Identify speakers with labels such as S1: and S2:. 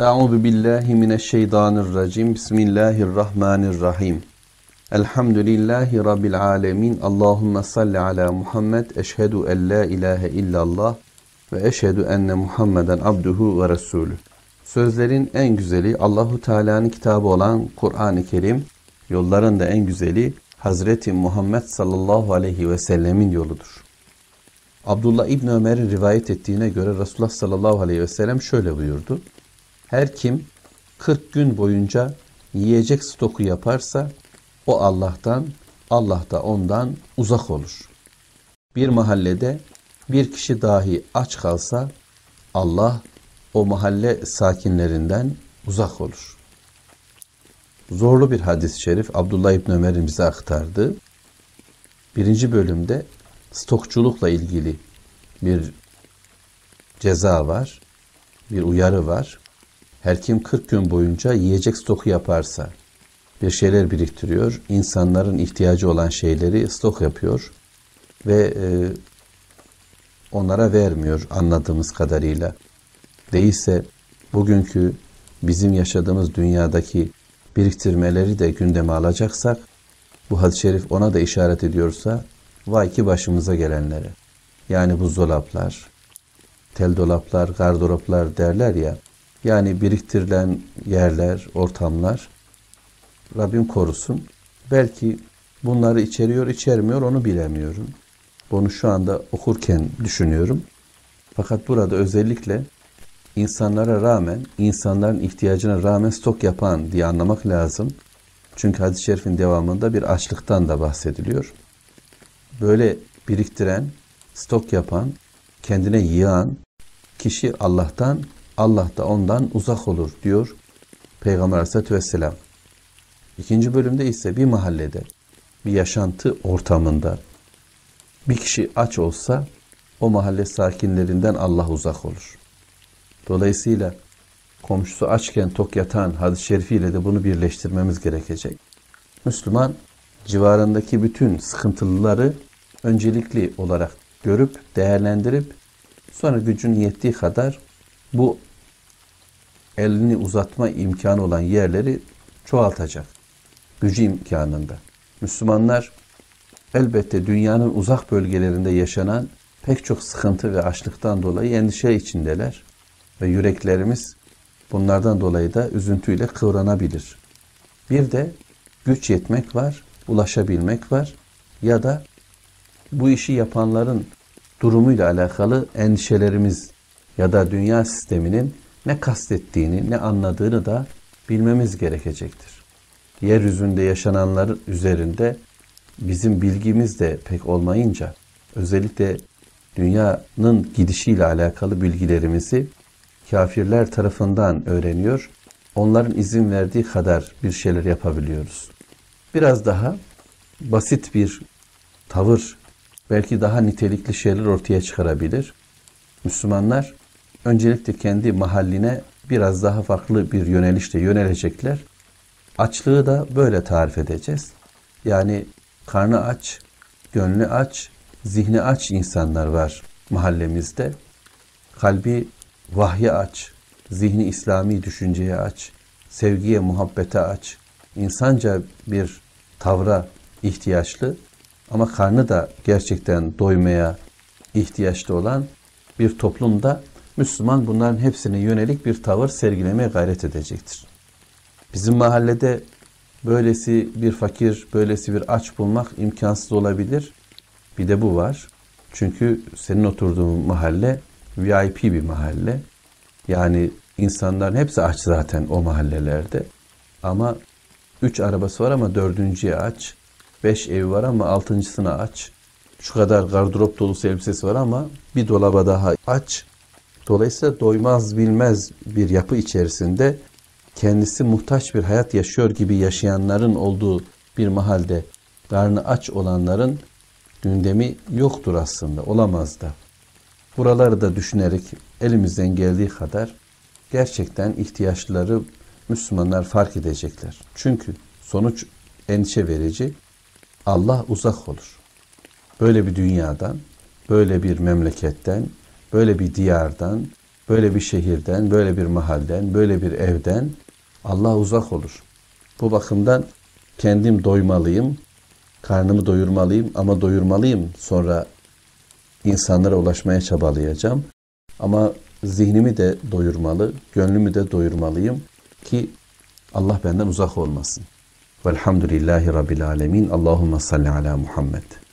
S1: Euzu billahi mineşşeytanirracim. Bismillahirrahmanirrahim. Elhamdülillahi rabbil alamin. Allahumme salli ala Muhammed. Eşhedü en la ilahe illallah ve eşhedü enne Muhammeden abduhu ve resulü. Sözlerin en güzeli Allahu Teala'nın kitabı olan Kur'an-ı Kerim. Yolların da en güzeli Hazreti Muhammed sallallahu aleyhi ve sellemin yoludur. Abdullah İbni Ömer'in rivayet ettiğine göre Resulullah sallallahu aleyhi ve sellem şöyle buyurdu. Her kim 40 gün boyunca yiyecek stoku yaparsa o Allah'tan, Allah da ondan uzak olur. Bir mahallede bir kişi dahi aç kalsa Allah o mahalle sakinlerinden uzak olur. Zorlu bir hadis-i şerif Abdullah İbni Ömer'in bize aktardı. Birinci bölümde stokçulukla ilgili bir ceza var, bir uyarı var. Her kim 40 gün boyunca yiyecek stoku yaparsa, bir şeyler biriktiriyor, insanların ihtiyacı olan şeyleri stok yapıyor ve e, onlara vermiyor anladığımız kadarıyla. Değilse bugünkü bizim yaşadığımız dünyadaki biriktirmeleri de gündeme alacaksak, bu hadis-i şerif ona da işaret ediyorsa, vay ki başımıza gelenlere. Yani buzdolaplar, tel dolaplar, gardıroplar derler ya, yani biriktirilen yerler, ortamlar, Rabbim korusun. Belki bunları içeriyor, içermiyor onu bilemiyorum. Bunu şu anda okurken düşünüyorum. Fakat burada özellikle insanlara rağmen, insanların ihtiyacına rağmen stok yapan diye anlamak lazım. Çünkü hadis-i şerifin devamında bir açlıktan da bahsediliyor. Böyle biriktiren, stok yapan, kendine yığan kişi Allah'tan, Allah da ondan uzak olur diyor Peygamber Aleyhisselatü Vesselam. İkinci bölümde ise bir mahallede, bir yaşantı ortamında bir kişi aç olsa o mahalle sakinlerinden Allah uzak olur. Dolayısıyla komşusu açken tok yatan hadis-i şerifiyle de bunu birleştirmemiz gerekecek. Müslüman civarındaki bütün sıkıntılıları öncelikli olarak görüp, değerlendirip sonra gücün yettiği kadar bu elini uzatma imkanı olan yerleri çoğaltacak. Gücü imkanında. Müslümanlar elbette dünyanın uzak bölgelerinde yaşanan pek çok sıkıntı ve açlıktan dolayı endişe içindeler. Ve yüreklerimiz bunlardan dolayı da üzüntüyle kıvranabilir. Bir de güç yetmek var, ulaşabilmek var ya da bu işi yapanların durumuyla alakalı endişelerimiz ya da dünya sisteminin ne kastettiğini, ne anladığını da bilmemiz gerekecektir. Yeryüzünde yaşananlar üzerinde bizim bilgimiz de pek olmayınca özellikle dünyanın gidişiyle alakalı bilgilerimizi kafirler tarafından öğreniyor. Onların izin verdiği kadar bir şeyler yapabiliyoruz. Biraz daha basit bir tavır belki daha nitelikli şeyler ortaya çıkarabilir. Müslümanlar öncelikle kendi mahalline biraz daha farklı bir yönelişte yönelecekler. Açlığı da böyle tarif edeceğiz. Yani karnı aç, gönlü aç, zihni aç insanlar var mahallemizde. Kalbi vahye aç, zihni İslami düşünceye aç, sevgiye, muhabbete aç, insanca bir tavra ihtiyaçlı ama karnı da gerçekten doymaya ihtiyaçlı olan bir toplumda Müslüman bunların hepsine yönelik bir tavır sergilemeye gayret edecektir. Bizim mahallede böylesi bir fakir, böylesi bir aç bulmak imkansız olabilir. Bir de bu var. Çünkü senin oturduğun mahalle VIP bir mahalle. Yani insanların hepsi aç zaten o mahallelerde. Ama üç arabası var ama dördüncüye aç. Beş ev var ama altıncısına aç. Şu kadar gardırop dolusu elbisesi var ama bir dolaba daha aç. Dolayısıyla doymaz bilmez bir yapı içerisinde kendisi muhtaç bir hayat yaşıyor gibi yaşayanların olduğu bir mahalde karnı aç olanların gündemi yoktur aslında, olamaz da. Buraları da düşünerek elimizden geldiği kadar gerçekten ihtiyaçları Müslümanlar fark edecekler. Çünkü sonuç endişe verici. Allah uzak olur. Böyle bir dünyadan, böyle bir memleketten, böyle bir diyardan, böyle bir şehirden, böyle bir mahalden, böyle bir evden Allah uzak olur. Bu bakımdan kendim doymalıyım, karnımı doyurmalıyım ama doyurmalıyım. Sonra insanlara ulaşmaya çabalayacağım. Ama zihnimi de doyurmalı, gönlümü de doyurmalıyım ki Allah benden uzak olmasın. Velhamdülillahi Rabbil Alemin. Allahümme salli ala Muhammed.